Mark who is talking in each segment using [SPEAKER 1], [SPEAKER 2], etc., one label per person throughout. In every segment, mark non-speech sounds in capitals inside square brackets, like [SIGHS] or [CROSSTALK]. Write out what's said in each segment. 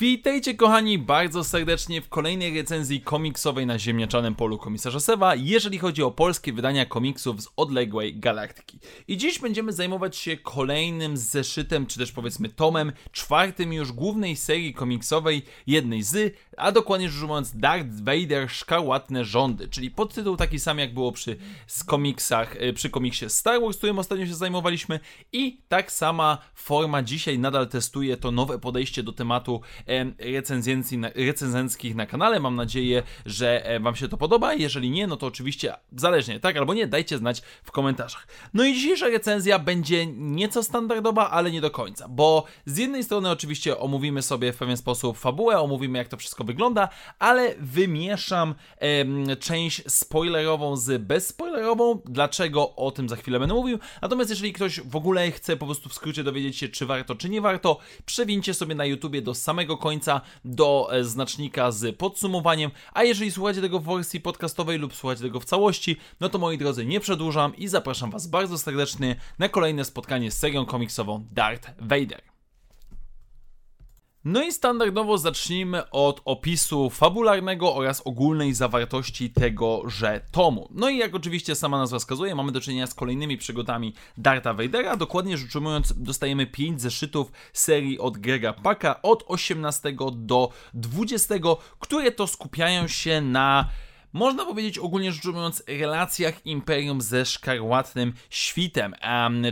[SPEAKER 1] Witajcie kochani bardzo serdecznie w kolejnej recenzji komiksowej na ziemniaczanym polu komisarza Sewa, jeżeli chodzi o polskie wydania komiksów z odległej galaktyki. I dziś będziemy zajmować się kolejnym zeszytem, czy też powiedzmy tomem, czwartym już głównej serii komiksowej, jednej z, a dokładnie rzecz ujmując Darth Vader Szkarłatne Rządy, czyli podtytuł taki sam jak było przy komiksach, e, przy komiksie Star Wars, którym ostatnio się zajmowaliśmy i tak sama forma dzisiaj nadal testuje to nowe podejście do tematu recenzenckich na kanale. Mam nadzieję, że Wam się to podoba. Jeżeli nie, no to oczywiście zależnie, tak albo nie, dajcie znać w komentarzach. No i dzisiejsza recenzja będzie nieco standardowa, ale nie do końca, bo z jednej strony oczywiście omówimy sobie w pewien sposób fabułę, omówimy jak to wszystko wygląda, ale wymieszam em, część spoilerową z bezspoilerową. Dlaczego? O tym za chwilę będę mówił. Natomiast jeżeli ktoś w ogóle chce po prostu w skrócie dowiedzieć się, czy warto, czy nie warto, przewincie sobie na YouTubie do samego końca do e, znacznika z podsumowaniem, a jeżeli słuchacie tego w wersji podcastowej lub słuchacie tego w całości, no to moi drodzy nie przedłużam i zapraszam Was bardzo serdecznie na kolejne spotkanie z serią komiksową Darth Vader. No i standardowo zacznijmy od opisu fabularnego oraz ogólnej zawartości tegoże tomu. No i jak oczywiście sama nazwa wskazuje, mamy do czynienia z kolejnymi przygodami Darta Vadera. Dokładnie rzecz ujmując, dostajemy 5 zeszytów serii od Grega Paka od 18 do 20, które to skupiają się na można powiedzieć ogólnie rzecz ujmując, relacjach Imperium ze Szkarłatnym Świtem,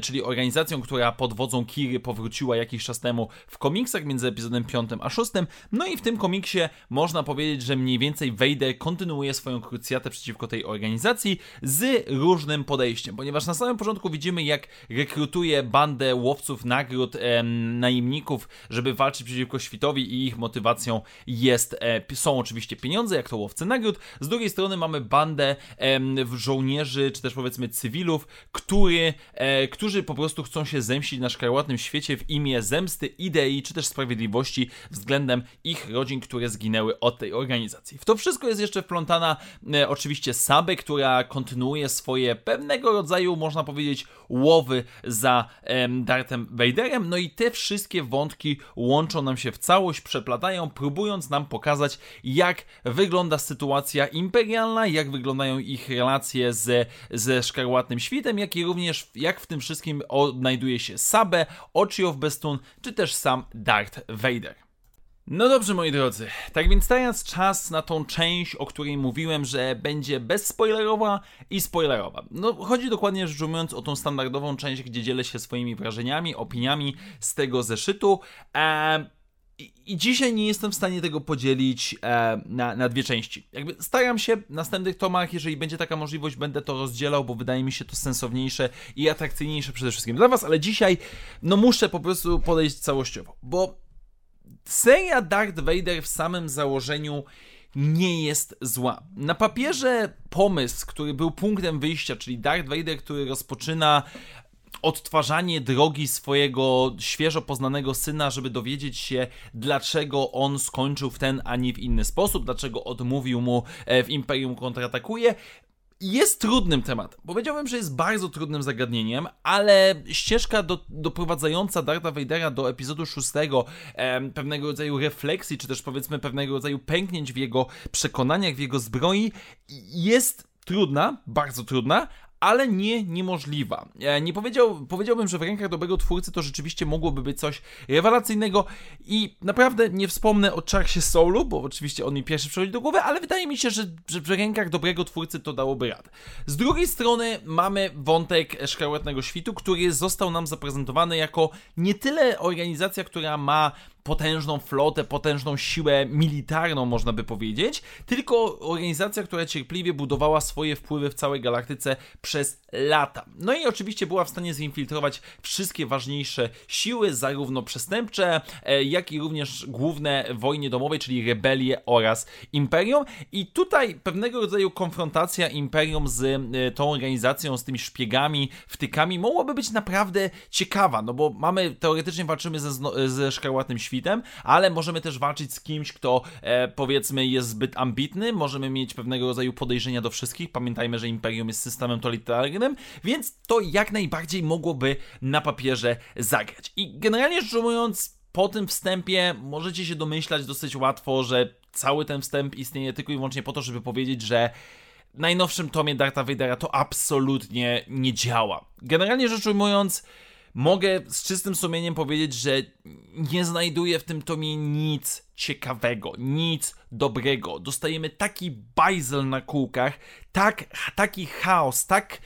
[SPEAKER 1] czyli organizacją, która pod wodzą Kiry powróciła jakiś czas temu w komiksach między epizodem 5 a 6. No i w tym komiksie można powiedzieć, że mniej więcej Vader kontynuuje swoją krucjatę przeciwko tej organizacji z różnym podejściem, ponieważ na samym początku widzimy, jak rekrutuje bandę łowców nagród, em, najemników, żeby walczyć przeciwko świtowi i ich motywacją jest, e, są oczywiście pieniądze, jak to łowcy nagród. Z drugiej strony mamy bandę em, żołnierzy, czy też powiedzmy cywilów, który, e, którzy po prostu chcą się zemścić na szkarłatnym świecie w imię zemsty, idei, czy też sprawiedliwości względem ich rodzin, które zginęły od tej organizacji. W to wszystko jest jeszcze wplątana e, oczywiście Sabe, która kontynuuje swoje pewnego rodzaju, można powiedzieć, łowy za em, Darthem Vaderem, no i te wszystkie wątki łączą nam się w całość, przeplatają, próbując nam pokazać, jak wygląda sytuacja imperialna, jak wyglądają ich relacje z, ze Szkarłatnym Świtem, jak i również jak w tym wszystkim odnajduje się Sabe, Ochi of Bestun, czy też sam Darth Vader. No dobrze, moi drodzy, tak więc teraz czas na tą część, o której mówiłem, że będzie bezspoilerowa i spoilerowa. No, chodzi dokładnie rzecz ujmując o tą standardową część, gdzie dzielę się swoimi wrażeniami, opiniami z tego zeszytu. Eee, i, dzisiaj nie jestem w stanie tego podzielić e, na, na dwie części. Jakby staram się w następnych tomach, jeżeli będzie taka możliwość, będę to rozdzielał, bo wydaje mi się to sensowniejsze i atrakcyjniejsze przede wszystkim dla Was, ale dzisiaj no muszę po prostu podejść całościowo, bo seria Darth Vader w samym założeniu nie jest zła. Na papierze pomysł, który był punktem wyjścia, czyli Darth Vader, który rozpoczyna odtwarzanie drogi swojego świeżo poznanego syna, żeby dowiedzieć się, dlaczego on skończył w ten, a nie w inny sposób, dlaczego odmówił mu e, w Imperium kontratakuje, jest trudnym tematem. Powiedziałbym, że jest bardzo trudnym zagadnieniem, ale ścieżka do, doprowadzająca Darta Vadera do epizodu szóstego, e, pewnego rodzaju refleksji, czy też powiedzmy pewnego rodzaju pęknięć w jego przekonaniach, w jego zbroi, jest trudna, bardzo trudna, ale nie niemożliwa. E, nie powiedział, powiedziałbym, że w rękach dobrego twórcy to rzeczywiście mogłoby być coś rewelacyjnego i naprawdę nie wspomnę o Charlesie Soulu, bo oczywiście on mi pierwszy przychodzi do głowy, ale wydaje mi się, że, że w rękach dobrego twórcy to dałoby radę. Z drugiej strony mamy wątek Szkarłatnego Świtu, który został nam zaprezentowany jako nie tyle organizacja, która ma potężną flotę, potężną siłę militarną, można by powiedzieć, tylko organizacja, która cierpliwie budowała swoje wpływy w całej galaktyce przez lata. No i oczywiście była w stanie zinfiltrować wszystkie ważniejsze siły, zarówno przestępcze, e, jak i również główne wojny domowe, czyli rebelie oraz imperium. I tutaj pewnego rodzaju konfrontacja imperium z e, tą organizacją, z tymi szpiegami, wtykami, mogłaby być naprawdę ciekawa, no bo mamy, teoretycznie walczymy ze, ze szkarłatnym świtem, ale możemy też walczyć z kimś, kto e, powiedzmy jest zbyt ambitny, możemy mieć pewnego rodzaju podejrzenia do wszystkich. Pamiętajmy, że Imperium jest systemem totalitarnym, więc to jak najbardziej mogłoby na papierze zagrać. I generalnie rzecz ujmując, po tym wstępie możecie się domyślać dosyć łatwo, że cały ten wstęp istnieje tylko i wyłącznie po to, żeby powiedzieć, że najnowszym tomie Darta Vadera to absolutnie nie działa. Generalnie rzecz ujmując, mogę z czystym sumieniem powiedzieć, że nie znajduję w tym tomie nic ciekawego, nic dobrego. Dostajemy taki bajzel na kółkach, tak, taki chaos, tak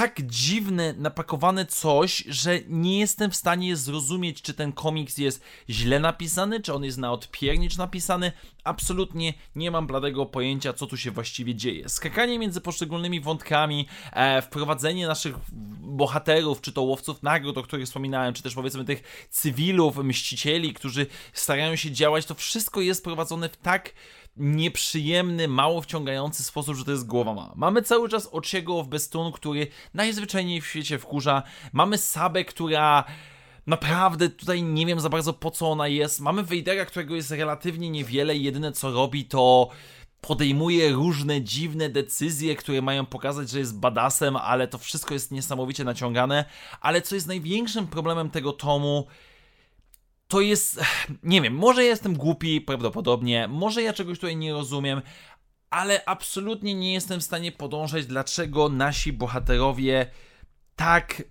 [SPEAKER 1] tak dziwne, napakowane coś, że nie jestem w stanie zrozumieć, czy ten komiks jest źle napisany, czy on jest na odpiernicz napisany. Absolutnie nie mam bladego pojęcia, co tu się właściwie dzieje. Skakanie między poszczególnymi wątkami, e, wprowadzenie naszych bohaterów, czy to łowców nagród, o których wspominałem, czy też powiedzmy tych cywilów, mścicieli, którzy starają się działać, to wszystko jest prowadzone w tak nieprzyjemny, mało wciągający sposób, że to jest głowa ma. Mamy cały czas Ociego w Bestun, który najzwyczajniej w świecie wkurza. Mamy Sabę, która naprawdę tutaj nie wiem za bardzo po co ona jest. Mamy Wejdera, którego jest relatywnie niewiele jedyne co robi to podejmuje różne dziwne decyzje, które mają pokazać, że jest badasem, ale to wszystko jest niesamowicie naciągane. Ale co jest największym problemem tego tomu, to jest, [SIGHS] nie wiem, może jestem głupi, prawdopodobnie, może ja czegoś tutaj nie rozumiem, ale absolutnie nie jestem w stanie podążać, dlaczego nasi bohaterowie tak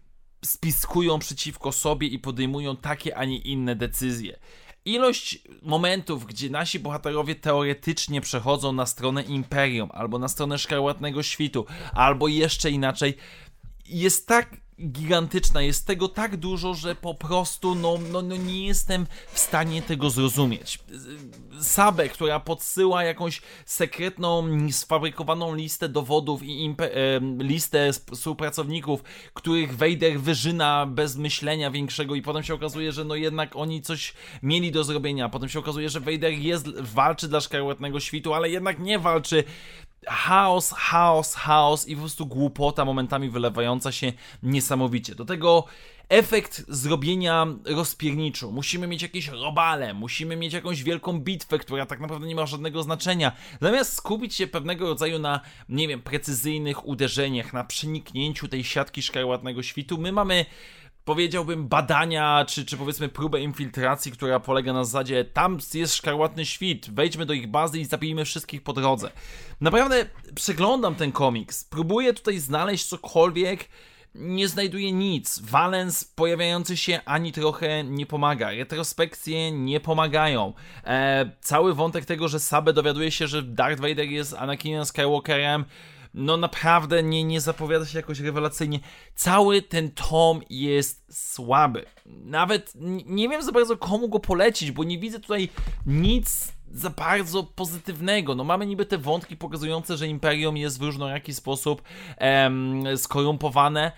[SPEAKER 1] spiskują przeciwko sobie i podejmują takie, a nie inne decyzje. Ilość momentów, gdzie nasi bohaterowie teoretycznie przechodzą na stronę Imperium, albo na stronę Szkarłatnego Świtu, albo jeszcze inaczej, jest tak gigantyczna, jest tego tak dużo, że po prostu no, no, no nie jestem w stanie tego zrozumieć. Sabę, która podsyła jakąś sekretną, sfabrykowaną listę dowodów i e, listę współpracowników, których Vader wyżyna bez myślenia większego i potem się okazuje, że no jednak oni coś mieli do zrobienia. Potem się okazuje, że Vader jest, walczy dla Szkarłatnego Świtu, ale jednak nie walczy chaos, chaos, chaos i po prostu głupota momentami wylewająca się niesamowicie. Do tego efekt zrobienia rozpierniczu. Musimy mieć jakieś robale, musimy mieć jakąś wielką bitwę, która tak naprawdę nie ma żadnego znaczenia. Zamiast skupić się pewnego rodzaju na, nie wiem, precyzyjnych uderzeniach, na przeniknięciu tej siatki szkarłatnego świtu, my mamy powiedziałbym, badania, czy, czy powiedzmy próbę infiltracji, która polega na zasadzie tam jest szkarłatny świt, wejdźmy do ich bazy i zabijmy wszystkich po drodze. Naprawdę przeglądam ten komiks, próbuję tutaj znaleźć cokolwiek, nie znajduję nic. Valens pojawiający się ani trochę nie pomaga. Retrospekcje nie pomagają. E, cały wątek tego, że Sabe dowiaduje się, że Darth Vader jest Anakinem Skywalkerem, no naprawdę nie, nie zapowiada się jakoś rewelacyjnie. Cały ten tom jest słaby. Nawet nie wiem za bardzo komu go polecić, bo nie widzę tutaj nic za bardzo pozytywnego. No mamy niby te wątki pokazujące, że Imperium jest w różnoraki sposób em, skorumpowane,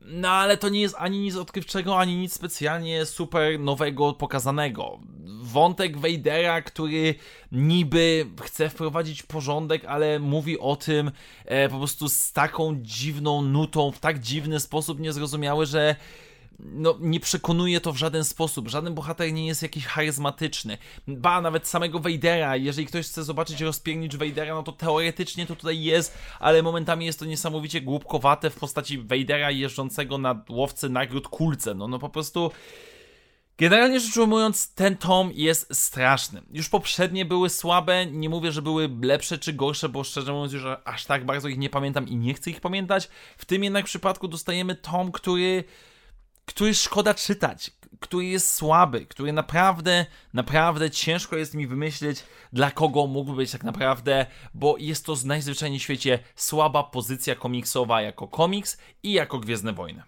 [SPEAKER 1] no ale to nie jest ani nic odkrywczego, ani nic specjalnie super nowego pokazanego. Wątek Vadera, który niby chce wprowadzić porządek, ale mówi o tym e, po prostu z taką dziwną nutą, w tak dziwny sposób niezrozumiały, że no, nie przekonuje to w żaden sposób. Żaden bohater nie jest jakiś charyzmatyczny. Ba, nawet samego Vadera, jeżeli ktoś chce zobaczyć rozpiernicz Vadera, no to teoretycznie to tutaj jest, ale momentami jest to niesamowicie głupkowate w postaci Vadera jeżdżącego na łowcy nagród kulce. No, no po prostu... Generalnie rzecz ujmując, ten tom jest straszny. Już poprzednie były słabe, nie mówię, że były lepsze czy gorsze, bo szczerze mówiąc już aż tak bardzo ich nie pamiętam i nie chcę ich pamiętać. W tym jednak przypadku dostajemy tom, który który szkoda czytać, który jest słaby, który naprawdę, naprawdę ciężko jest mi wymyślić, dla kogo mógłby być tak naprawdę, bo jest to najzwyczajniej w świecie słaba pozycja komiksowa jako komiks i jako Gwiezdne Wojny.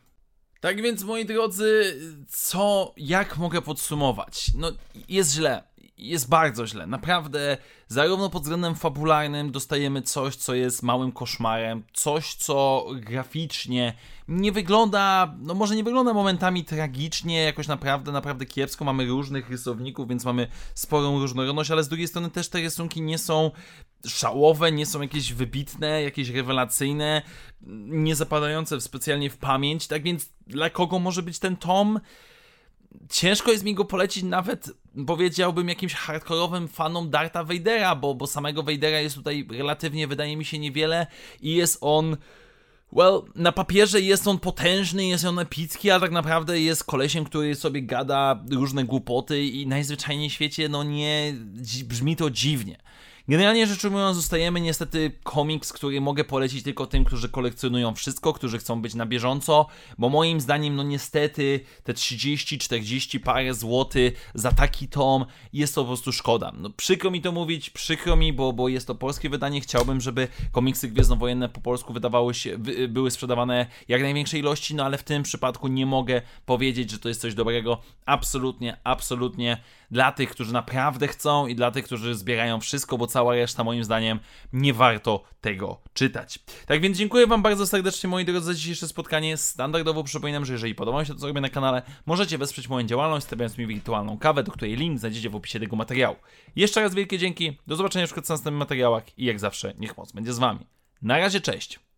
[SPEAKER 1] Tak więc, moi drodzy, co, jak mogę podsumować? No, jest źle jest bardzo źle. Naprawdę, zarówno pod względem fabularnym dostajemy coś, co jest małym koszmarem, coś, co graficznie nie wygląda, no może nie wygląda momentami tragicznie, jakoś naprawdę, naprawdę kiepsko. Mamy różnych rysowników, więc mamy sporą różnorodność, ale z drugiej strony też te rysunki nie są szałowe, nie są jakieś wybitne, jakieś rewelacyjne, nie zapadające specjalnie w pamięć. Tak więc, dla kogo może być ten tom? Ciężko jest mi go polecić nawet, powiedziałbym, jakimś hardkorowym fanom Darta Vadera, bo, bo samego Vadera jest tutaj relatywnie, wydaje mi się, niewiele i jest on... Well, na papierze jest on potężny, jest on epicki, a tak naprawdę jest kolesiem, który sobie gada różne głupoty i najzwyczajniej w świecie, no nie, brzmi to dziwnie. Generalnie rzecz ujmując, zostajemy niestety komiks, który mogę polecić tylko tym, którzy kolekcjonują wszystko, którzy chcą być na bieżąco, bo moim zdaniem, no niestety, te 30-40 parę złoty za taki tom jest to po prostu szkoda. No przykro mi to mówić, przykro mi, bo, bo jest to polskie wydanie. Chciałbym, żeby komiksy gwiezdnowojenne po polsku wydawały się, wy, były sprzedawane jak największej ilości, no ale w tym przypadku nie mogę powiedzieć, że to jest coś dobrego. Absolutnie, absolutnie dla tych, którzy naprawdę chcą i dla tych, którzy zbierają wszystko, bo cała reszta moim zdaniem nie warto tego czytać. Tak więc dziękuję Wam bardzo serdecznie moi drodzy za dzisiejsze spotkanie. Standardowo przypominam, że jeżeli podoba mi się to, co robię na kanale, możecie wesprzeć moją działalność, stawiając mi wirtualną kawę, do której link znajdziecie w opisie tego materiału. Jeszcze raz wielkie dzięki, do zobaczenia w następnych materiałach i jak zawsze niech moc będzie z Wami. Na razie, cześć!